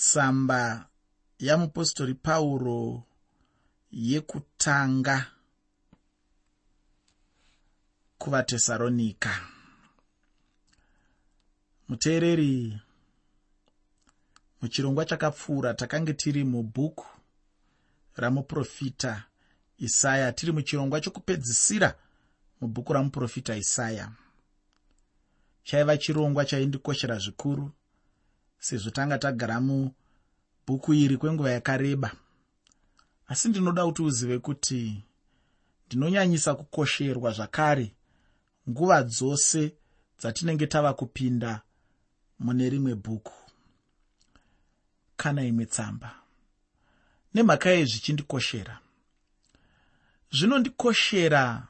tsamba yamupostori pauro yekutanga kuvatesaronika muteereri muchirongwa chakapfuura takange tiri mubhuku ramuprofita isaya. Tiri muchirongwa chokupedzisira mubhuku ramuprofita isaya. Chaiva chirongwa chaindikoshera zvikuru sezvo tanga tagara mubhuku iri kwenguva yakareba. Asi ndinoda kuti uzive kuti ndinonyanyisa kukosherwa zvakare nguva dzose dzatinenge tava kupinda mune rimwe bhuku. Kana imwe tsamba. Nemhaka yezvichindikoshera zvinondikoshera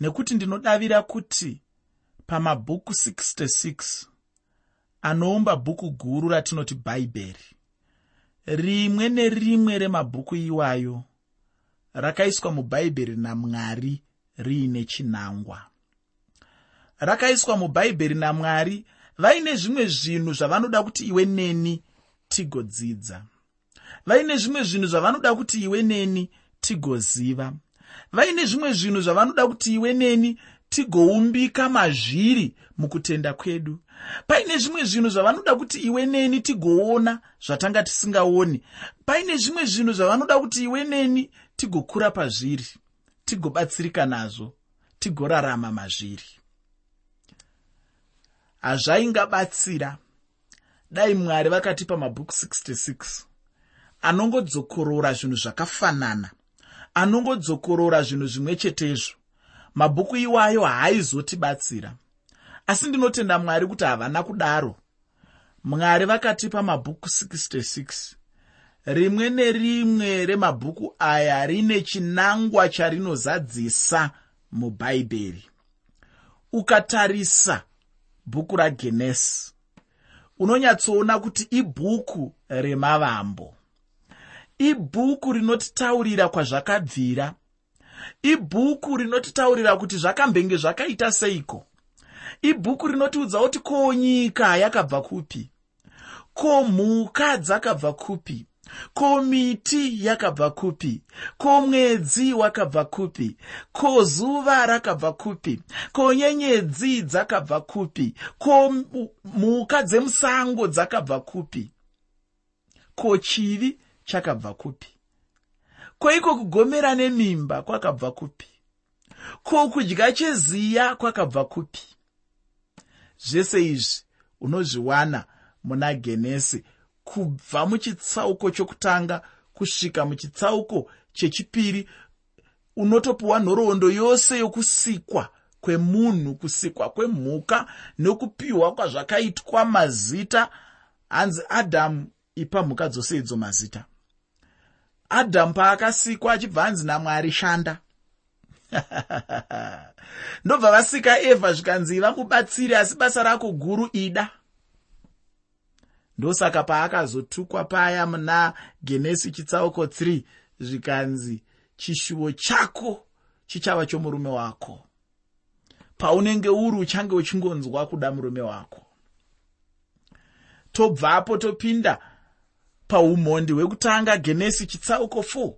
nekuti ndinodavira kuti pamabhuku 66 anoumba bhuku guru ratinoti bhaibheri. Rimwe nerimwe remabhuku iwayo rakaiswa mubhaibheri namwari riine chinangwa. Rakaiswa mubhaibheri namwari vaine zvimwe zvinhu zvavanoda kuti iwe neni tigodzidza. Vaine zvimwe zvinhu zvavanoda kuti iwe neni tigoziva. Vaine zvimwe zvinhu zvavanoda kuti iwe neni tigoumbika mazviri mukutenda kwedu. Paine zvimwe zvinhu zvavanoda kuti iwe neni tigoona zvatanga tisingaoni. Paine zvimwe zvinhu zvavanoda kuti iwe neni tigokura pazviri tigobatsirika nazvo tigorarama mazviri. Hazvaingabatsira. Dai mwari vakatipa mabhuku 66 anongodzokorora zvinhu zvakafanana. Anongodzokorora zvinhu zvimwe chetezvo mabhuku iwayo haaizotibatsira asi ndinotenda mwari kuti havana kudaro. Mwari vakatipa mabhuku 66 rimwe nerimwe remabhuku aya rine chinangwa charinozadzisa mubhaibheri ukatarisa bhuku ragenesi unonyatsoona kuti ibhuku remavambo. Ibhuku rinotitaurira kwazvakabvira ibhuku rinotitaurira kuti zvakambenge zvakaita seiko? Ibhuku rinotiudza kuti ko nyika yakabva kupi? Ko mhuka dzakabva kupi? Ko miti yakabva kupi? Ko mwedzi wakabva kupi? Ko zuva rakabva kupi? Ko nyenyedzi dzakabva kupi? Ko mhuka dzemusango dzakabva kupi? Ko chivi chakabva kupi ko iko kugomera nemimba kwakabva kupi? Ko kudya cheziya kwakabva kupi? Zvese izvi unozviwana muna genesi kubva muchitsauko chokutanga kusvika muchitsauko chechipiri. Unotopiwa nhoroondo yose yokusikwa kwemunhu kusikwa kwemhuka nokupiwa kwazvakaitwa mazita. Hanzi adhamu ipa mhuka dzose idzo mazita adhamu paakasikwa achibva hanzi namwari shanda. Ndobva vasika evha zvikanzi vamubatsiri asi basa rako guru ida. Ndosaka paakazotukwa paya muna genesi chitsauko 3 zvikanzi chishuvo chako chichava chomurume wako. Paunenge uri uchange uchingonzwa kuda murume wako. Tobvapo topinda paumhondi hwekutanga genesi chitsauko 4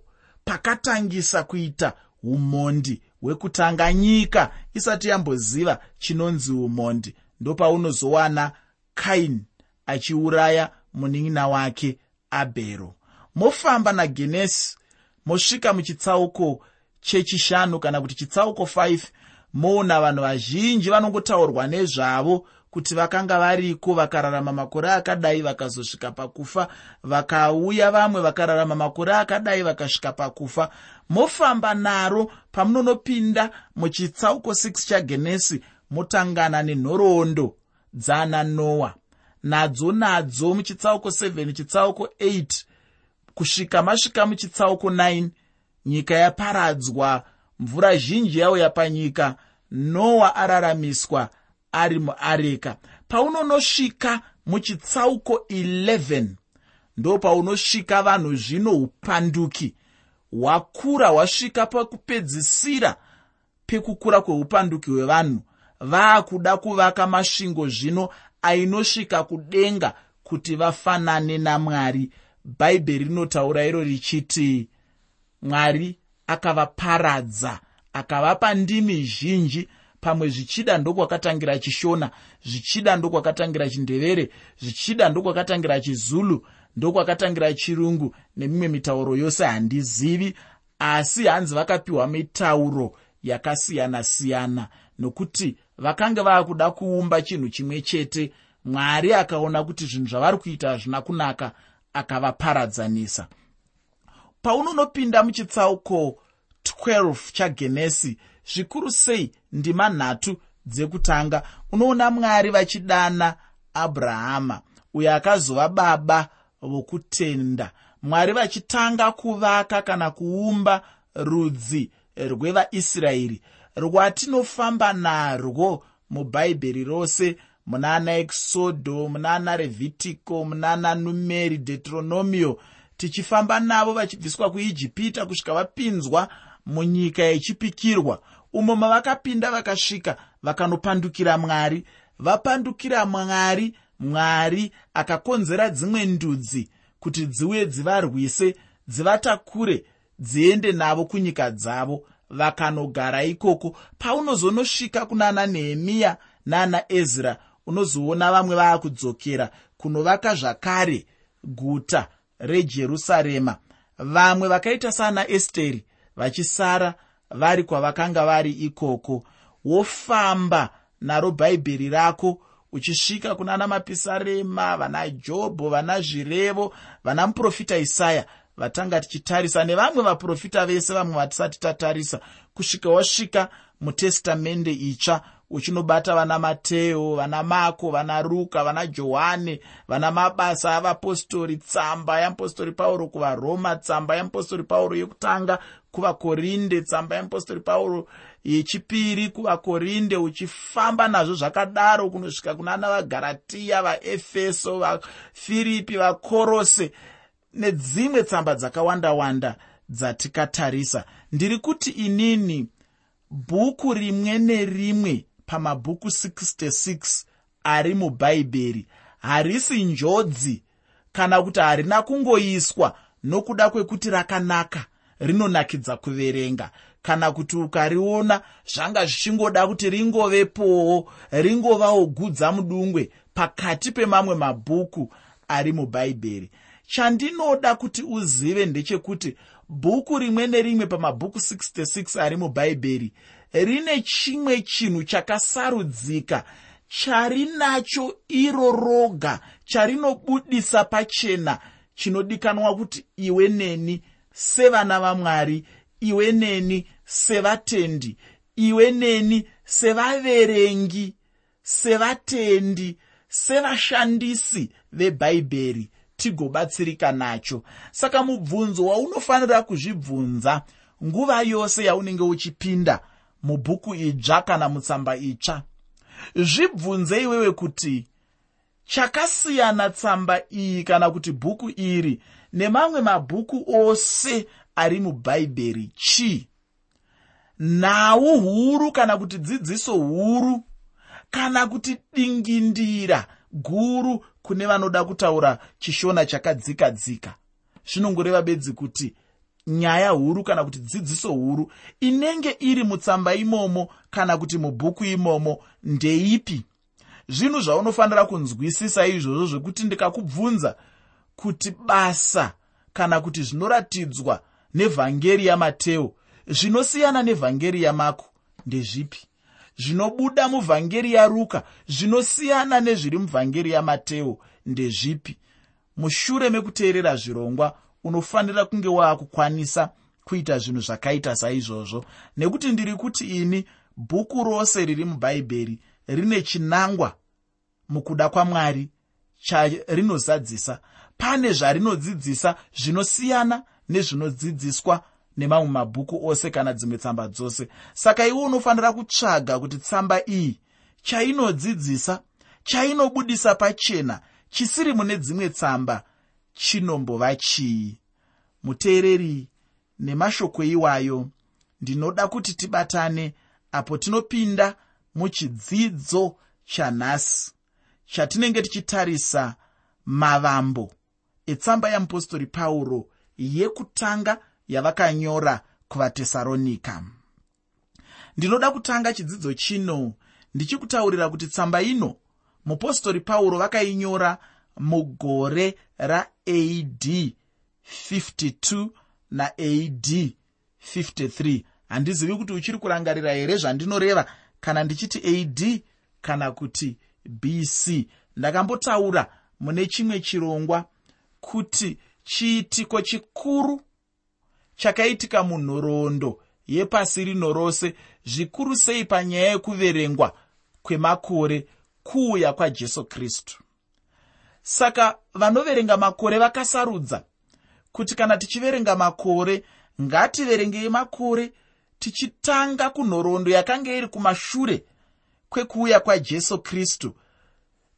pakatangisa kuita umhondi hwekutanga nyika isati yamboziva chinonzi umhondi ndopaunozowana kaini achiuraya munin'ina wake abhero mofamba nagenesi mosvika muchitsauko chechishanu kana kuti chitsauko 5 moona vanhu vazhinji vanongotaurwa nezvavo kuti vakanga variko vakararama makore akadai vakazosvika pakufa vakauya vamwe vakararama makore akadai vakasvika pakufa mofamba naro pamunonopinda muchitsauko 6 chagenesi motangana nenhoroondo dzana noa. Nadzo nadzo muchitsauko 7 chitsauko 8 kusvika masvika muchitsauko 9 nyika yaparadzwa mvura zhinji yauya panyika noa araramiswa ari muareka. Paunonosvika muchitsauko 11 ndo paunosvika vanhu zvino upanduki. Hwakura hwasvika pakupedzisira pekukura kweupanduki hwevanhu. Vaakuda kuvaka masvingo zvino ainosvika kudenga kuti vafanane namwari. Bhaibheri rinotaura iro richiti mwari akavaparadza akavapa ndimi zhinji pamwe zvichida ndokwakatangira chishona zvichida ndokwakatangira chindevere zvichida ndokwakatangira chizulu ndokwakatangira chirungu nemimwe mitauro yose handizivi asi hanzi vakapiwa mitauro yakasiyana-siyana nokuti vakanga vava kuda kuumba chinhu chimwe chete mwari akaona kuti zvinhu zvavari kuita hazvina kunaka akavaparadzanisa. Paunonopinda muchitsauko 12 chagenesi zvikuru sei ndima nhatu dzekutanga. Unoona mwari vachidana abrahama uyo akazova baba vokutenda. Mwari vachitanga kuvaka kana kuumba rudzi rwevaisraeri. Rwatinofamba narwo mubhaibheri rose muna ana exodo muna ana revhitico muna ana numeri deuteronomio tichifamba navo vachibviswa kuijipita kusvika vapinzwa munyika yechipikirwa umo mavakapinda vakasvika vakanopandukira mwari. Vapandukira mwari mwari akakonzera dzimwe ndudzi kuti dziuye dzivarwise dzivatakure dziende navo kunyika dzavo. Vakanogara ikoko. Paunozonosvika kunana nehemiya naana ezra unozoona vamwe vava kudzokera kunovaka zvakare guta rejerusarema. Vamwe vakaita saana esteri vachisara vari kwavakanga vari ikoko. Wofamba naro bhaibheri rako uchisvika kuna ana mapisarema vana jobho vana zvirevo vana muprofita isaya vatanga tichitarisa nevamwe vaprofita vese vamwe vatisati tatarisa. Kusvika wasvika mutestamende itsva uchinobata vana mateo vana mako vana ruka vana johani vana mabasa avapostori tsamba yeapostori pauro kuvaroma tsamba yeapostori pauro yekutanga kuvakorinde tsamba yeapostori pauro yechipiri kuvakorinde uchifamba nazvo zvakadaro kunosvika kuna ana vagaratiya vaefeso vafiripi vakorose nedzimwe tsamba dzakawanda-wanda dzatikatarisa. Ndiri kuti inini bhuku rimwe nerimwe pamabhuku 66 ari mubhaibheri harisi njodzi kana kuti harina kungoiswa nokuda kwekuti rakanaka rinonakidza kuverenga. Kana kuti ukariona zvanga zvichingoda kuti ringovepowo ringovawo gudza mudungwe pakati pemamwe mabhuku ari mubhaibheri chandinoda kuti uzive ndechekuti bhuku rimwe nerimwe pamabhuku 66 ari mubhaibheri rine chimwe chinhu chakasarudzika charinacho iro roga charinobudisa pachena chinodikanwa kuti iwe neni sevana vamwari iwe neni sevatendi iwe neni sevaverengi sevatendi sevashandisi vebhaibheri tigobatsirika nacho. Saka mubvunzo waunofanira kuzvibvunza nguva yose yaunenge uchipinda mubhuku idzva kana mutsamba itsva. Zvibvunze iwewe kuti chakasiyana tsamba iyi kana kuti bhuku iri nemamwe mabhuku ose ari mubhaibheri chii? Nhau huru kana kuti dzidziso huru? Kana kuti dingindira guru kune vanoda kutaura chishona chakadzika dzika? Zvinongoreva bedzi kuti nyaya huru kana kuti dzidziso huru inenge iri mutsamba imomo kana kuti mubhuku imomo ndeipi? Zvinhu zvaunofanira kunzwisisa izvozvo zvekuti ndikakubvunza kuti basa kana kuti zvinoratidzwa nevhangeri yamateo zvinosiyana nevhangeri yamako ndezvipi? Zvinobuda muvhangeri yaruka zvinosiyana nezviri muvhangeri yamateo ndezvipi? Mushure mekuteerera zvirongwa unofanira kunge waakukwanisa kuita zvinhu zvakaita saizvozvo. Nekuti ndiri kuti ini bhuku rose riri mubhaibheri rine chinangwa mukuda kwamwari charinozadzisa pane zvarinodzidzisa zvinosiyana nezvinodzidziswa nemamwe mabhuku ose kana dzimwe tsamba dzose. Saka iwe unofanira kutsvaga kuti tsamba iyi chainodzidzisa chainobudisa pachena chisiri mune dzimwe tsamba chinombova chii? Muteereri nemashoko iwayo ndinoda kuti tibatane apo tinopinda muchidzidzo chanhasi chatinenge tichitarisa mavambo etsamba yamupostori pauro yekutanga yavakanyora kuvatesaronika. Ndinoda kutanga chidzidzo chino. Ndichikutaurira kuti tsamba ino mupostori pauro vakainyora mugore raad 52 naad 53 handizivi kuti uchiri kurangarira here zvandinoreva? Kana ndichiti ad kana kuti bc ndakambotaura mune chimwe chirongwa kuti chiitiko chikuru chakaitika munhoroondo yepasi rino rose zvikuru sei panyaya yekuverengwa kwemakore kuuya kwajesu kristu. Saka vanoverenga makore vakasarudza kuti kana tichiverenga makore ngativerengei makore tichitanga kunhoroondo yakanga iri kumashure kwekuuya kwajesu kristu.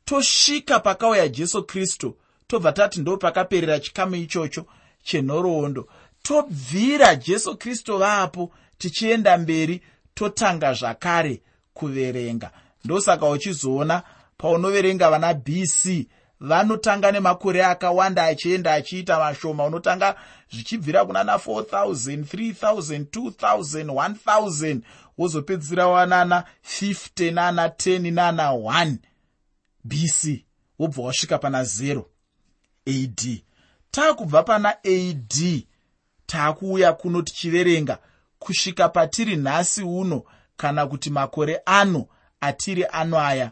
Tosvika pakauya jesu kristu tobva tati ndo pakaperera chikamu ichocho chenhoroondo tobvira jesu kristu vapo tichienda mberi totanga zvakare kuverenga. Ndosaka uchizoona paunoverenga vana bc vanotanga nemakore akawanda achienda achiita mashoma unotanga zvichibvira kuna na4000 3000 2000 1000 wozopedzisira wanana 50 nana 10 nana 1 bc wobva wasvika pana 0 ad taakubva pana ad taakuuya kuno tichiverenga kusvika patiri nhasi uno kana kuti makore ano atiri ano aya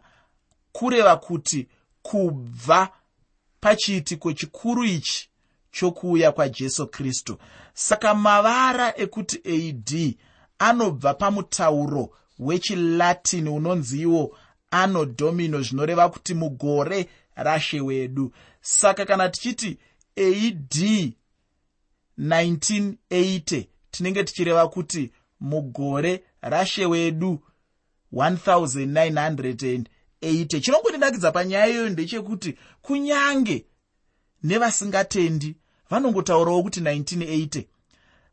kureva kuti kubva pachiitiko chikuru ichi chokuuya kwajesu kristu. Saka mavara ekuti ad anobva pamutauro wechilatini unonzi iwo ano domino zvinoreva kuti mugore rashe wedu. Saka kana tichiti ad 1980 tinenge tichireva kuti mugore rashe wedu 1980 chinongondinakidza panyaya iyoyo ndechekuti kunyange nevasingatendi vanongotaurawo kuti 1980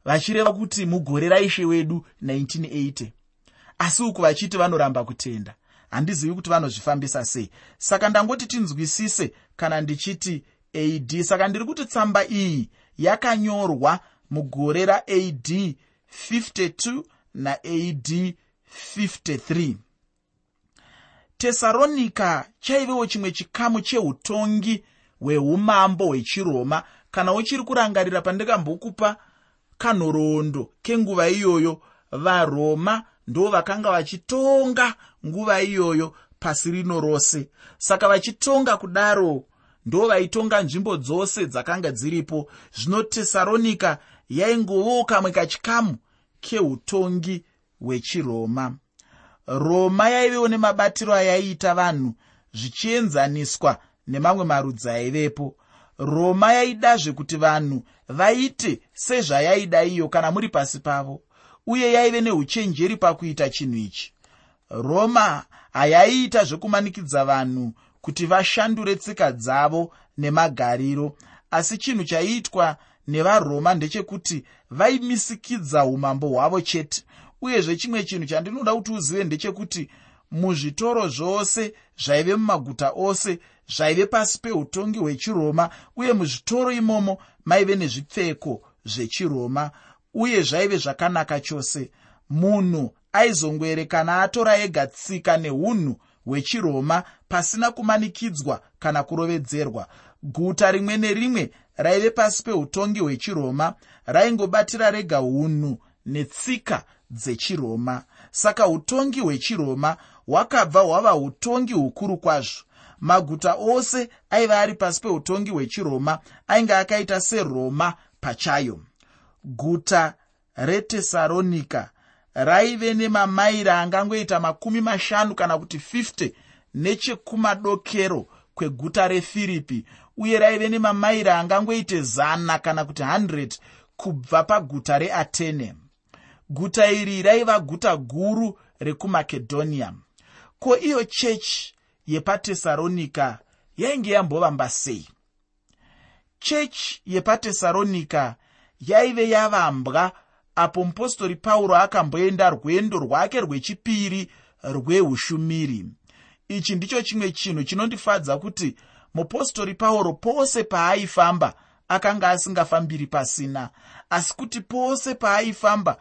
vachireva kuti mugore raishe wedu 1980 asi uku vachiti vanoramba kutenda handizivi kuti vanozvifambisa sei. Saka ndangoti tinzwisise kana ndichiti ad saka ndiri kuti tsamba iyi yakanyorwa mugore raad 52 naad 53 tesaronika chaivewo chimwe chikamu cheutongi hweumambo hwechiroma. Kana uchiri kurangarira pandakambokupa kanhoroondo kenguva iyoyo varoma ndo vakanga vachitonga nguva iyoyo pasi rino rose. Saka vachitonga kudaro ndo vaitonga nzvimbo dzose dzakanga dziripo. Zvino tesaronika yaingovowo kamwe kachikamu keutongi hwechiroma. Roma yaivewo nemabatiro ayaiita vanhu zvichienzaniswa nemamwe marudzi aivepo. Roma yaidazve kuti vanhu vaite sezvayaida iyo kana muri pasi pavo uye yaive neuchenjeri pakuita chinhu ichi. Roma hayaiita zvekumanikidza vanhu kuti vashandure tsika dzavo nemagariro asi chinhu chaiitwa nevaroma ndechekuti vaimisikidza umambo hwavo chete. Uyezve chimwe chinhu chandinoda kuti uzive ndechekuti muzvitoro zvose zvaive mumaguta ose zvaive pasi peutongi hwechiroma uye muzvitoro imomo maive nezvipfeko zvechiroma uye zvaive zvakanaka chose. Munhu aizongoerekana atora ega tsika neunhu hwechiroma pasina kumanikidzwa kana kurovedzerwa. Guta rimwe nerimwe raive pasi peutongi hwechiroma raingobatira rega unhu netsika dzechiroma. Saka utongi hwechiroma hwakabva hwava utongi hukuru kwazvo. Maguta ose aiva ari pasi peutongi hwechiroma ainge akaita seroma pachayo guta retesaronika raive nemamaira angangoita makumi mashanu kana kuti 50 nechekumadokero kweguta refiripi uye raive nemamaira angangoite zana kana kuti 100 kubva paguta reatene guta iri raiva guta guru rekumakedhonia. Ko iyo chechi yepatesaronika yainge yambovamba sei chechi yepatesaronika yaive yavambwa apo mupostori pauro akamboenda rwendo rwake rwechipiri rweushumiri. Ichi ndicho chimwe chinhu chinondifadza kuti mupostori pauro pose paaifamba akanga asingafambiri pasina asi kuti pose paaifamba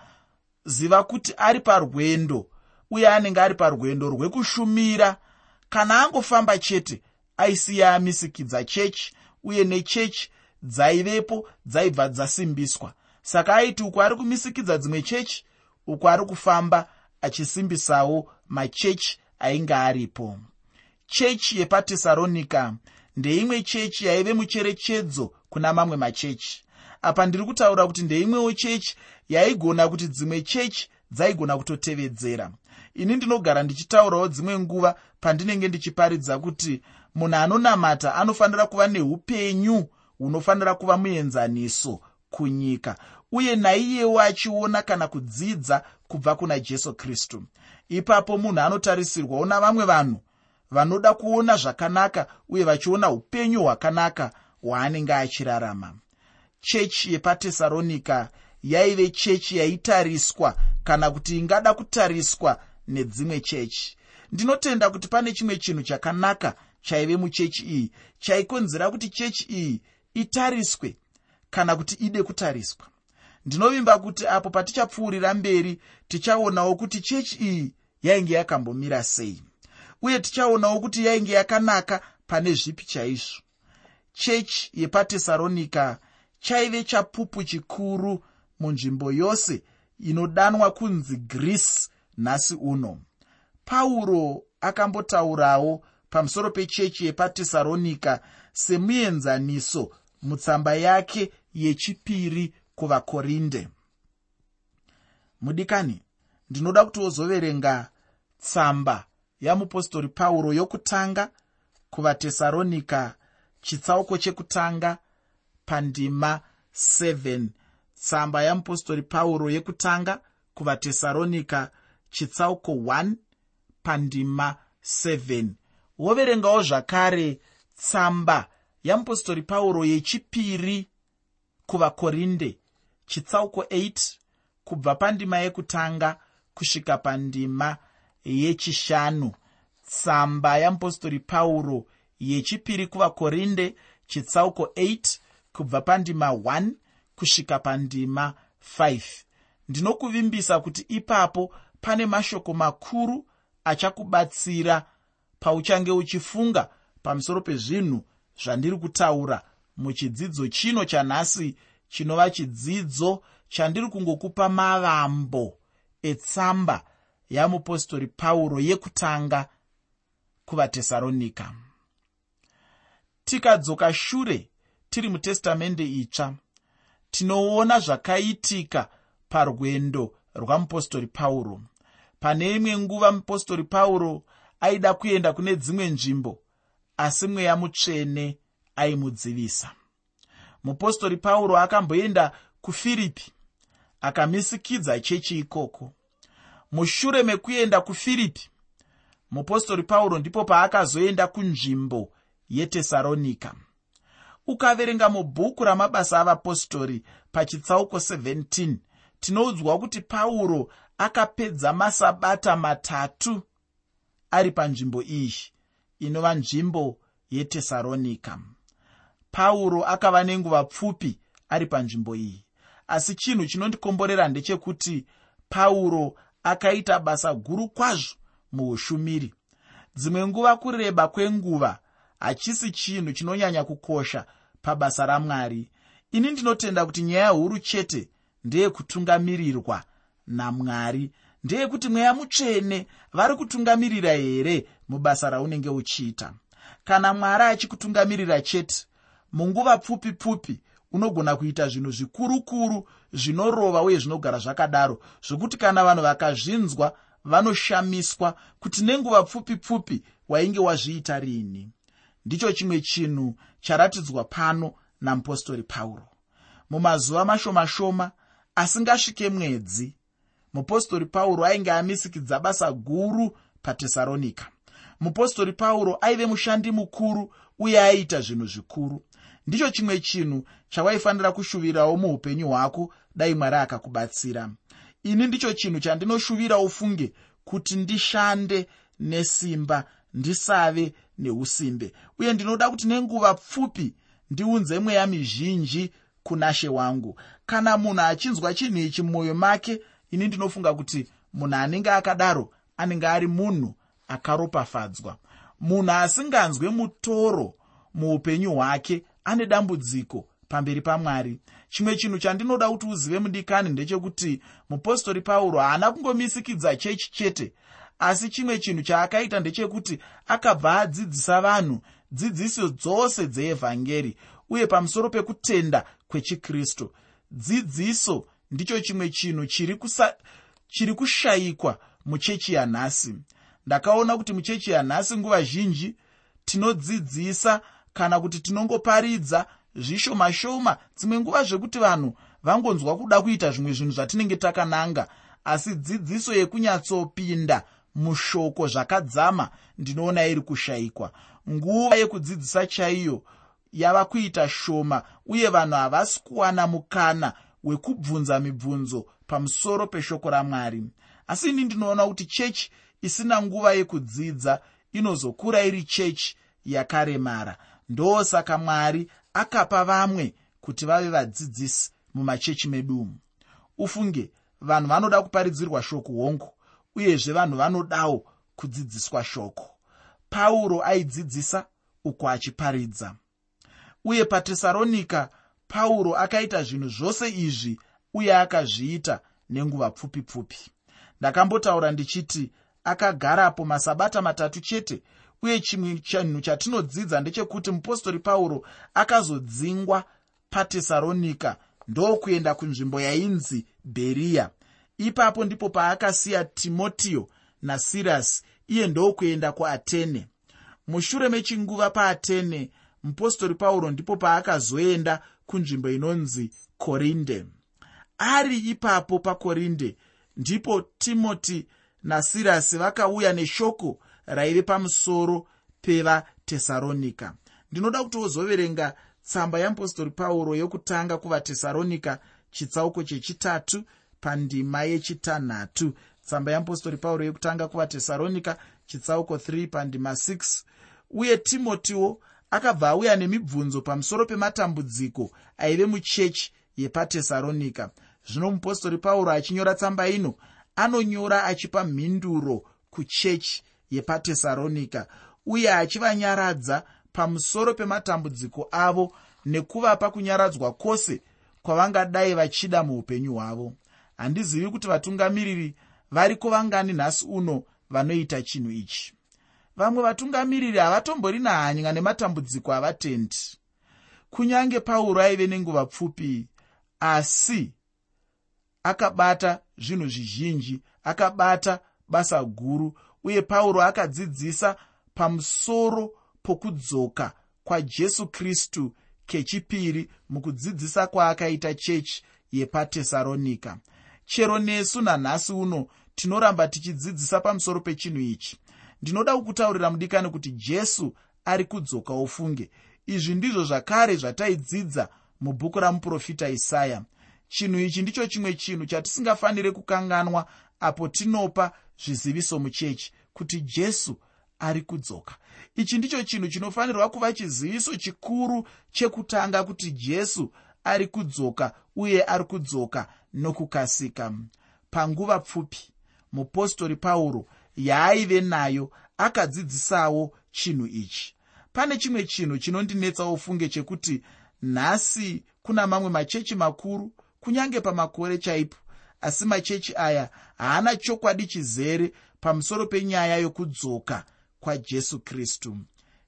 ziva kuti ari parwendo uye anenge ari parwendo rwekushumira. Kana angofamba chete aisiya amisikidza chechi uye nechechi dzaivepo dzaibva dzasimbiswa. Saka aiti uko ari kumisikidza dzimwe chechi uko ari kufamba achisimbisawo machechi ainge aripo. Chechi yepatesaronika ndeimwe chechi yaive mucherechedzo kuna mamwe machechi. Apa ndiri kutaura kuti ndeimwewo chechi yaigona kuti dzimwe chechi dzaigona kutotevedzera. Ini ndinogara ndichitaurawo dzimwe nguva pandinenge ndichiparidza kuti munhu anonamata anofanira kuva neupenyu hunofanira kuva muenzaniso kunyika uye naiyewo achiona kana kudzidza kubva kuna jesu kristu. Ipapo munhu anotarisirwawo navamwe vanhu vanoda kuona zvakanaka uye vachiona upenyu hwakanaka hwaanenge achirarama. Chechi yepatesaronika yaive chechi yaitariswa kana kuti ingada kutariswa nedzimwe chechi. Ndinotenda kuti pane chimwe chinhu chakanaka chaive muchechi iyi chaikonzera kuti chechi iyi itariswe kana kuti ide kutariswa. Ndinovimba kuti apo patichapfuurira mberi tichaonawo kuti chechi iyi yainge yakambomira sei uye tichaonawo kuti yainge yakanaka pane zvipi chaizvo. Chechi yepatesaronika chaive chapupu chikuru munzvimbo yose inodanwa kunzi greece nhasi uno. Pauro akambotaurawo pamusoro pechechi yepatesaronika semuenzaniso mutsamba yake yechipiri kuvakorinde. Mudikani ndinoda kuti wozoverenga tsamba yamupostori pauro yokutanga kuvatesaronika chitsauko chekutanga pandima 7 tsamba yamupostori pauro yekutanga kuvatesaronika chitsauko 1 pandima 7 woverengawo zvakare tsamba yamupostori pauro yechipiri kuvakorinde chitsauko 8 kubva pandima yekutanga kusvika pandima yechishanu. Tsamba yamupostori pauro yechipiri kuvakorinde chitsauko 8 kubva pandima 1 kusvika pandima 5 ndinokuvimbisa kuti ipapo pane mashoko makuru achakubatsira pauchange uchifunga pamusoro pezvinhu zvandiri kutaura. Muchidzidzo chino chanhasi chinova chidzidzo chandiri kungokupa mavambo etsamba yamupostori pauro yekutanga kuvatesaronika tikadzoka shure tiri mutestamende itsva. Tinoona zvakaitika parwendo rwamupostori pauro. Pane imwe nguva mupostori pauro aida kuenda kune dzimwe nzvimbo asi mweya mutsvene aimudzivisa. Mupostori pauro akamboenda kufiripi akamisikidza chechi ikoko. Mushure mekuenda kufiripi mupostori pauro ndipo paakazoenda kunzvimbo yetesaronika ukaverenga mubhuku ramabasa avapostori pachitsauko 17 tinoudzwa kuti pauro akapedza masabata matatu ari panzvimbo iyi inova nzvimbo yetesaronika pauro akava nenguva pfupi ari panzvimbo iyi asi chinhu chinondikomborera ndechekuti pauro akaita basa guru kwazvo muushumiri. Dzimwe nguva kureba kwenguva hachisi chinhu chinonyanya kukosha pabasa ramwari. Ini ndinotenda kuti nyaya huru chete ndeyekutungamirirwa namwari ndeyekuti mweya mutsvene vari kutungamirira here mubasa raunenge uchiita. Kana mwari achikutungamirira chete munguva pfupi pfupi unogona kuita zvinhu zvikurukuru zvinorova uye zvinogara zvakadaro zvokuti kana vanhu vakazvinzwa vanoshamiswa kuti nenguva pfupi pfupi wainge wazviita rini. Ndicho chimwe chinhu charatidzwa pano namupostori pauro. Mumazuva mashoma shoma asingasvike mwedzi mupostori pauro ainge amisikidza basa guru patesaronika mupostori pauro aive mushandi mukuru uye aiita zvinhu zvikuru. Ndicho chimwe chinhu chawaifanira kushuvirawo muupenyu hwako dai mwari akakubatsira. Ini ndicho chinhu chandinoshuvira ufunge kuti ndishande nesimba ndisave neusimbe. Uye ndinoda kuti nenguva pfupi ndiunze mweya mizhinji kuna she wangu. Kana munhu achinzwa chinhu ichi mumwoyo make ini ndinofunga kuti munhu anenge akadaro anenge ari munhu akaropafadzwa. Munhu asinganzwe mutoro muupenyu hwake ane dambudziko pamberi pamwari. Chimwe chinhu chandinoda kuti uzive mudikani ndechekuti mupostori pauro haana kungomisikidza chechi chete asi chimwe chinhu chaakaita ndechekuti akabva adzidzisa vanhu dzidziso dzose dzeevhangeri uye pamusoro pekutenda kwechikristu. Dzidziso ndicho chimwe chinhu chiri, chiri kushayikwa muchechi yanhasi ndakaona kuti muchechi yanhasi nguva zhinji tinodzidzisa kana kuti tinongoparidza zvishoma shoma. Dzimwe nguva zvekuti vanhu vangonzwa kuda kuita zvimwe zvinhu zvatinenge takananga asi dzidziso yekunyatsopinda mushoko zvakadzama ndinoona iri kushayikwa nguva yekudzidzisa chaiyo yava kuita shoma uye vanhu havasi kuwana mukana wekubvunza mibvunzo pamusoro peshoko ramwari. Asi ini ndinoona kuti chechi isina nguva yekudzidza inozokura iri chechi yakaremara. Ndosaka mwari akapa vamwe kuti vave vadzidzisi mumachechi medu ufunge vanhu vanoda kuparidzirwa shoko hongu uyezve vanhu vanodawo kudzidziswa shoko. Pauro aidzidzisa uko achiparidza. Uye patesaronika pauro akaita zvinhu zvose izvi uye akazviita nenguva pfupi pfupi ndakambotaura ndichiti akagarapo masabata matatu chete uye chimwe chinhu chatinodzidza ndechekuti mupostori pauro akazodzingwa patesaronika ndokuenda kunzvimbo yainzi bheriya ipapo ndipo paakasiya timotiyo nasirasi iye ndokuenda kuatene mushure mechinguva paatene mupostori pauro ndipo paakazoenda kunzvimbo inonzi korinde. Ari ipapo pakorinde ndipo timoti nasirasi vakauya neshoko raive pamusoro pevatesaronika ndinoda kuti wozoverenga tsamba yamupostori pauro yokutanga kuvatesaronika chitsauko chechitatu pandima yechitanhatu. Tsamba yamupostori pauro yokutanga kuvatesaronika chitsauko 3 pandima 6 uye timotiwo akabva auya nemibvunzo pamusoro pematambudziko aive muchechi yepatesaronika zvino mupostori pauro achinyora tsamba ino anonyora achipa mhinduro kuchechi yepatesaronika uye achivanyaradza pamusoro pematambudziko avo nekuvapa kunyaradzwa kwose kwavangadai vachida muupenyu hwavo. Handizivi kuti vatungamiriri vari kuvangani nhasi uno vanoita chinhu ichi. Vamwe vatungamiriri havatomborina hanya nematambudziko avatendi kunyange pauro aive nenguva pfupi asi akabata zvinhu zvizhinji akabata basa guru uye pauro akadzidzisa pamusoro pokudzoka kwajesu kristu kechipiri mukudzidzisa kwaakaita chechi yepatesaronika chero nesu nanhasi uno tinoramba tichidzidzisa pamusoro pechinhu ichi. Ndinoda kukutaurira mudikani kuti jesu ari kudzoka ofunge izvi ndizvo zvakare zvataidzidza mubhuku ramuprofita isaya chinhu ichi ndicho chimwe chinhu chatisingafaniri kukanganwa apo tinopa zviziviso muchechi kuti jesu ari kudzoka. Ichi ndicho chinhu chinofanirwa kuva chiziviso chikuru chekutanga kuti jesu ari kudzoka uye ari kudzoka nokukasika. Panguva pfupi mupostori pauro yaaive nayo akadzidzisawo chinhu ichi. Pane chimwe chinhu chinondinetsawo funge chekuti nhasi kuna mamwe machechi makuru kunyange pamakore chaipo. Asi machechi aya haana chokwadi chizere pamusoro penyaya yokudzoka kwajesu kristu.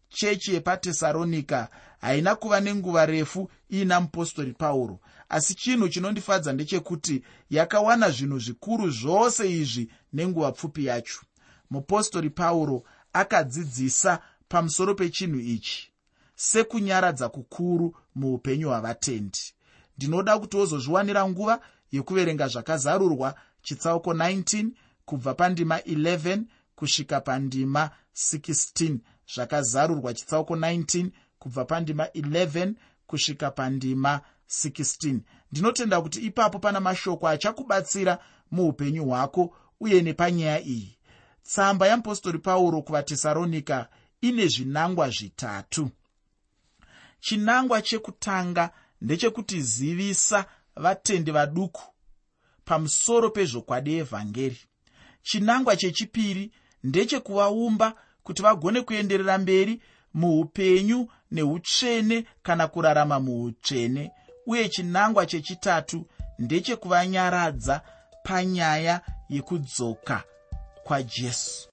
Chechi yepatesaronika haina kuva nenguva refu iina mupostori pauro. Asi chinhu chinondifadza ndechekuti yakawana zvinhu zvikuru zvose izvi nenguva pfupi yacho. Mupostori pauro akadzidzisa pamusoro pechinhu ichi sekunyaradza kukuru muupenyu hwavatendi ndinoda kuti wozozviwanira nguva yekuverenga zvakazarurwa. Chitsauko 19 kubva pandima 11 kusvika pandima 16 zvakazarurwa. Chitsauko 19 kubva pandima 11 kusvika pandima 16 ndinotenda kuti ipapo pana mashoko achakubatsira muupenyu hwako uye nepanyaya iyi. Tsamba yamupostori pauro kuvatesaronika ine zvinangwa zvitatu. Chinangwa chekutanga ndechekutizivisa vatendi vaduku pamusoro pezvokwadi evhangeri chinangwa chechipiri ndechekuvaumba kuti vagone kuenderera mberi muupenyu neutsvene kana kurarama muutsvene uye chinangwa chechitatu ndechekuvanyaradza panyaya yekudzoka kwajesu